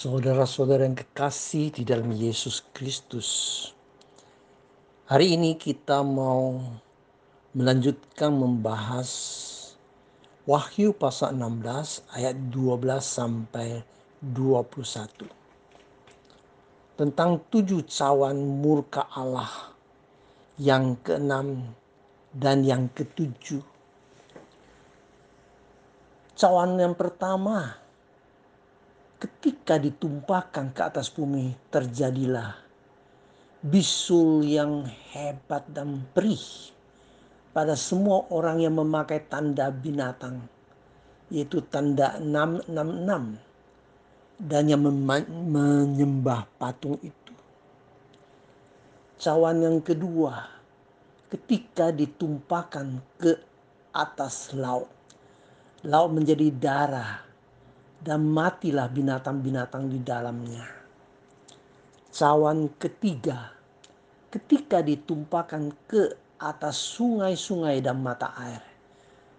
Saudara-saudara yang kekasih di dalam Yesus Kristus. Hari ini kita mau melanjutkan membahas Wahyu pasal 16 ayat 12 sampai 21. Tentang tujuh cawan murka Allah yang keenam dan yang ketujuh. Cawan yang pertama ketika ditumpahkan ke atas bumi terjadilah bisul yang hebat dan perih pada semua orang yang memakai tanda binatang yaitu tanda 666 dan yang menyembah patung itu. Cawan yang kedua ketika ditumpahkan ke atas laut. Laut menjadi darah dan matilah binatang-binatang di dalamnya. Cawan ketiga, ketika ditumpahkan ke atas sungai-sungai dan mata air,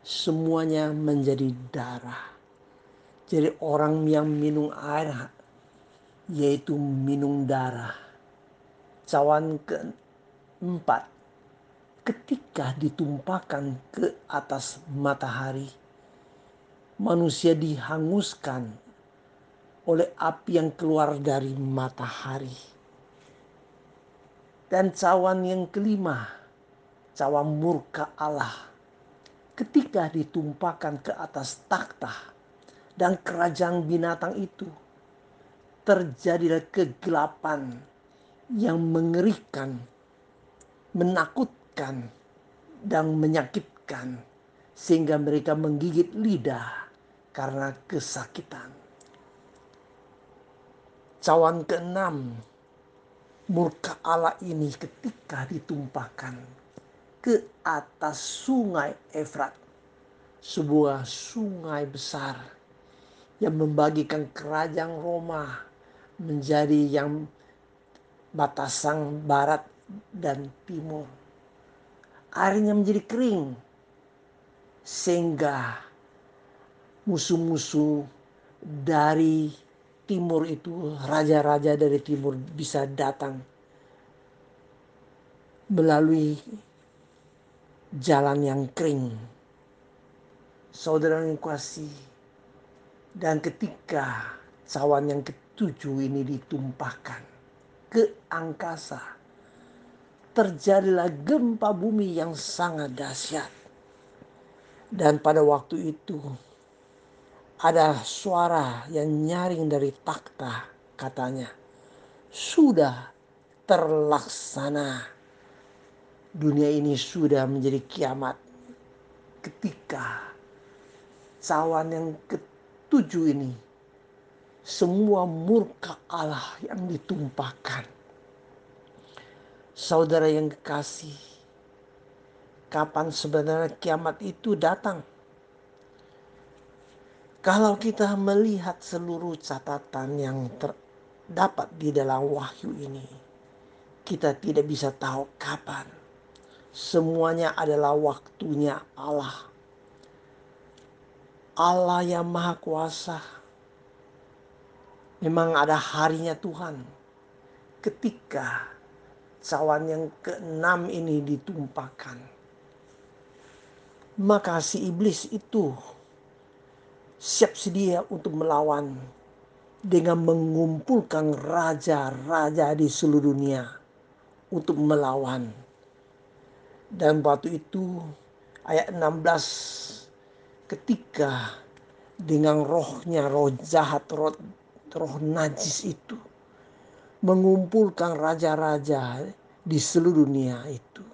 semuanya menjadi darah. Jadi orang yang minum air yaitu minum darah. Cawan keempat, ketika ditumpahkan ke atas matahari, manusia dihanguskan oleh api yang keluar dari matahari. Dan cawan yang kelima, cawan murka Allah. Ketika ditumpahkan ke atas takhta dan kerajaan binatang itu, terjadilah kegelapan yang mengerikan, menakutkan, dan menyakitkan sehingga mereka menggigit lidah karena kesakitan. Cawan keenam, murka Allah ini ketika ditumpahkan ke atas sungai Efrat, sebuah sungai besar yang membagikan kerajaan Roma menjadi yang batasan barat dan timur. Airnya menjadi kering sehingga musuh-musuh dari timur itu, raja-raja dari timur bisa datang melalui jalan yang kering. Saudara yang kasih, dan ketika cawan yang ketujuh ini ditumpahkan ke angkasa, terjadilah gempa bumi yang sangat dahsyat. Dan pada waktu itu ada suara yang nyaring dari takhta katanya. Sudah terlaksana. Dunia ini sudah menjadi kiamat ketika cawan yang ketujuh ini semua murka Allah yang ditumpahkan. Saudara yang kekasih kapan sebenarnya kiamat itu datang kalau kita melihat seluruh catatan yang terdapat di dalam wahyu ini, kita tidak bisa tahu kapan. Semuanya adalah waktunya Allah. Allah yang Maha Kuasa. Memang ada harinya Tuhan. Ketika cawan yang keenam ini ditumpahkan. Maka si iblis itu siap sedia untuk melawan dengan mengumpulkan raja-raja di seluruh dunia untuk melawan. Dan waktu itu ayat 16 ketika dengan rohnya roh jahat roh, roh najis itu mengumpulkan raja-raja di seluruh dunia itu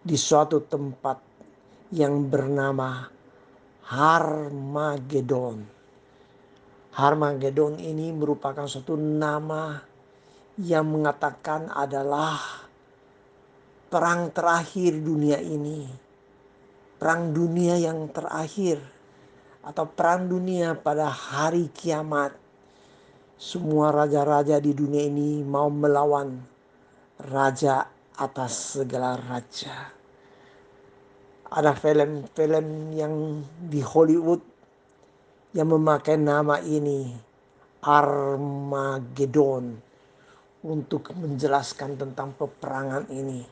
di suatu tempat yang bernama Harmagedon. Harmagedon ini merupakan suatu nama yang mengatakan adalah perang terakhir dunia ini. Perang dunia yang terakhir atau perang dunia pada hari kiamat. Semua raja-raja di dunia ini mau melawan raja atas segala raja ada film-film yang di Hollywood yang memakai nama ini Armageddon untuk menjelaskan tentang peperangan ini.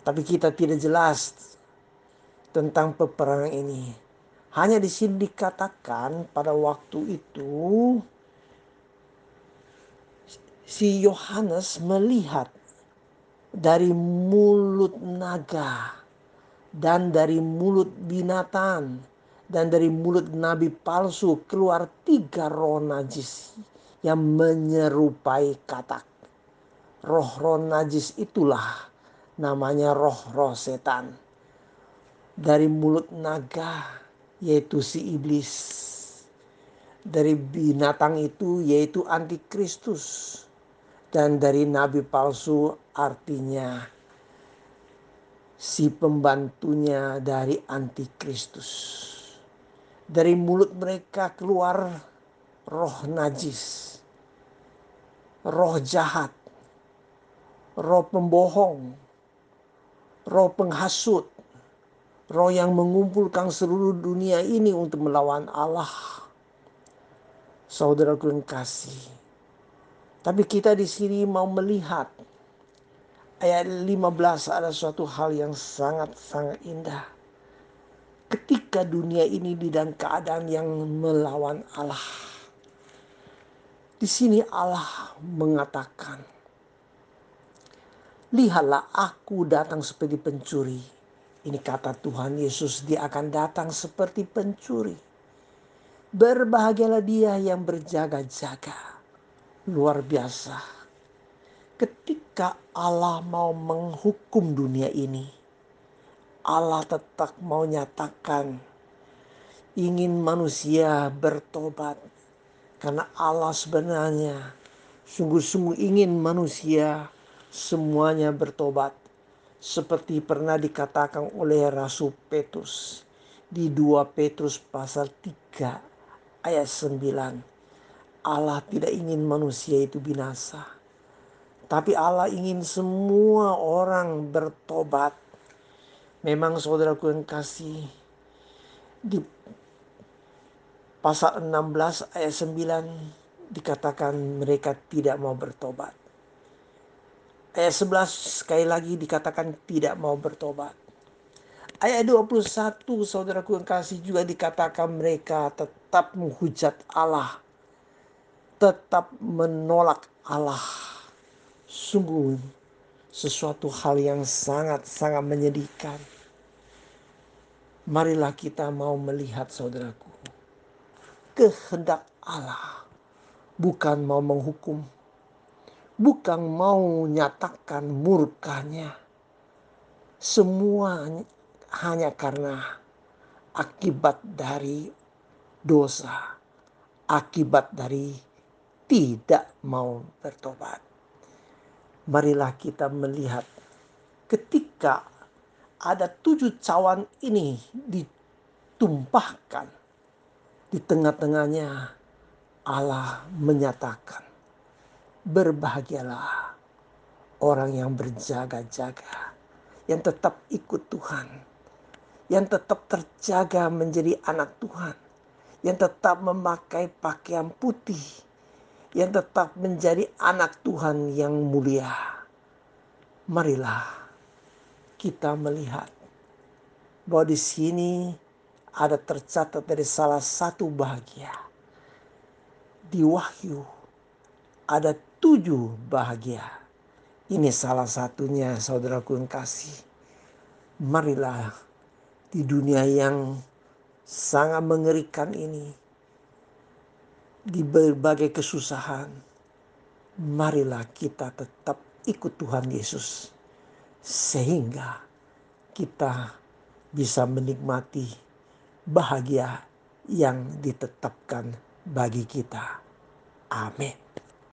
Tapi kita tidak jelas tentang peperangan ini. Hanya di sini dikatakan pada waktu itu si Yohanes melihat dari mulut naga dan dari mulut binatang dan dari mulut nabi palsu keluar tiga roh najis yang menyerupai katak. Roh-roh najis itulah namanya roh-roh setan. Dari mulut naga yaitu si iblis. Dari binatang itu yaitu antikristus. Dan dari nabi palsu artinya si pembantunya dari antikristus. Dari mulut mereka keluar roh najis, roh jahat, roh pembohong, roh penghasut, roh yang mengumpulkan seluruh dunia ini untuk melawan Allah. Saudaraku yang kasih. Tapi kita di sini mau melihat ayat 15 ada suatu hal yang sangat-sangat indah. Ketika dunia ini di dalam keadaan yang melawan Allah. Di sini Allah mengatakan, Lihatlah aku datang seperti pencuri. Ini kata Tuhan Yesus, dia akan datang seperti pencuri. Berbahagialah dia yang berjaga-jaga. Luar biasa ketika Allah mau menghukum dunia ini, Allah tetap mau nyatakan ingin manusia bertobat. Karena Allah sebenarnya sungguh-sungguh ingin manusia semuanya bertobat. Seperti pernah dikatakan oleh Rasul Petrus di 2 Petrus pasal 3 ayat 9 Allah tidak ingin manusia itu binasa tapi Allah ingin semua orang bertobat. Memang saudaraku yang kasih di pasal 16 ayat 9 dikatakan mereka tidak mau bertobat. Ayat 11 sekali lagi dikatakan tidak mau bertobat. Ayat 21 saudaraku yang kasih juga dikatakan mereka tetap menghujat Allah. Tetap menolak Allah Sungguh sesuatu hal yang sangat-sangat menyedihkan. Marilah kita mau melihat saudaraku. Kehendak Allah bukan mau menghukum. Bukan mau nyatakan murkanya. Semua hanya karena akibat dari dosa. Akibat dari tidak mau bertobat marilah kita melihat ketika ada tujuh cawan ini ditumpahkan. Di tengah-tengahnya Allah menyatakan berbahagialah orang yang berjaga-jaga yang tetap ikut Tuhan yang tetap terjaga menjadi anak Tuhan yang tetap memakai pakaian putih yang tetap menjadi anak Tuhan yang mulia. Marilah kita melihat bahwa di sini ada tercatat dari salah satu bahagia. Di Wahyu ada tujuh bahagia. Ini salah satunya saudaraku yang kasih. Marilah di dunia yang sangat mengerikan ini di berbagai kesusahan, marilah kita tetap ikut Tuhan Yesus, sehingga kita bisa menikmati bahagia yang ditetapkan bagi kita. Amin.